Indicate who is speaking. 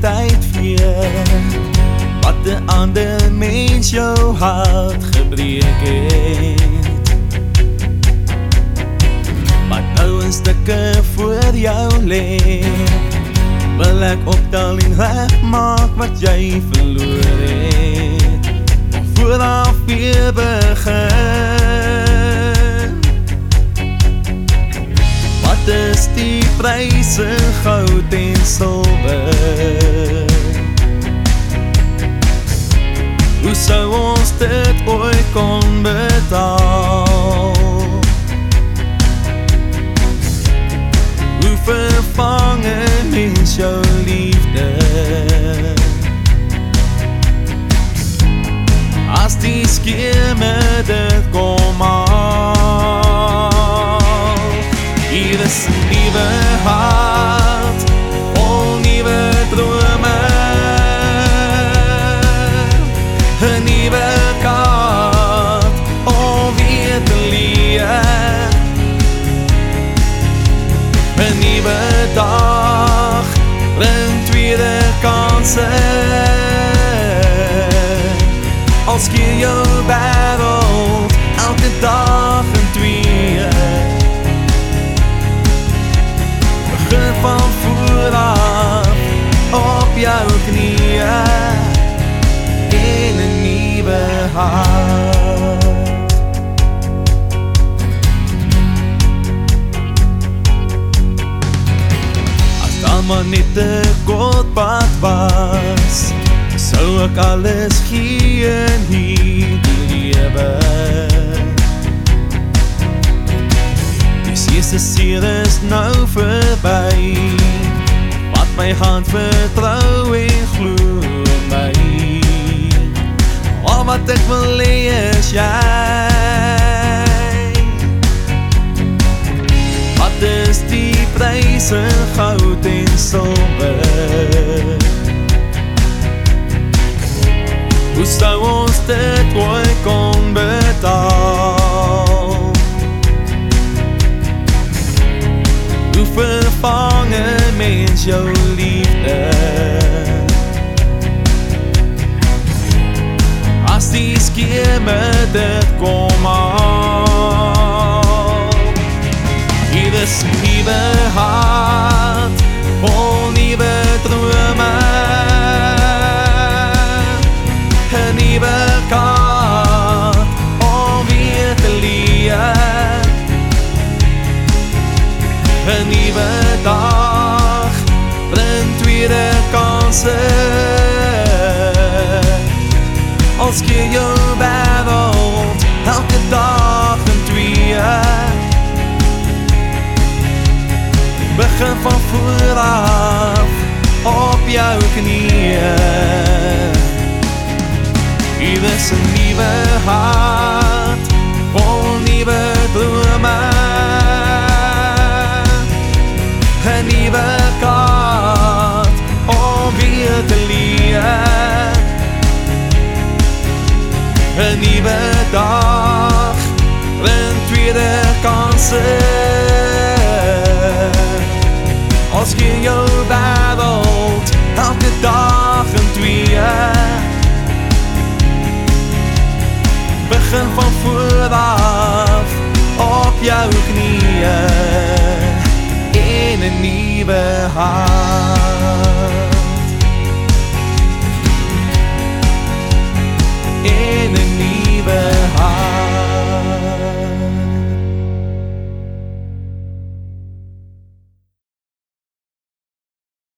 Speaker 1: tyd vee Wat de ander mens jou hart gebreek het. Maar nou een stikke voor jou leef Wil ek optel en wegmaak wat jy verloor het. Vooraf weer begin prijse goud en silver Hoe sou ons dit ooit kon betaal? Hoe vervang een mens jou liefde? As die skeme Hier is maar net een kort pad was Sou ek alles gee in hierdie lewe. Die seeste seer is nou verby Wat my hand vertrou en glo in my. Al wat ek wil hee is jy. Wat is die prijs in goud en silver Hoe sou ons dit ooit kon betaal? Hoe vervang een mens jou liefde? As die skeme dit kom Een nieuwe dag. Bring tweede kansen Als keer jou wereld Elke dag een twee Begin van vooraf Op jouw knieën Een nieuwe dag Een tweede kansen. Als je jou wereld Elke dag een twee Begin van vooraf Op jouw knieën. In een nieuwe hart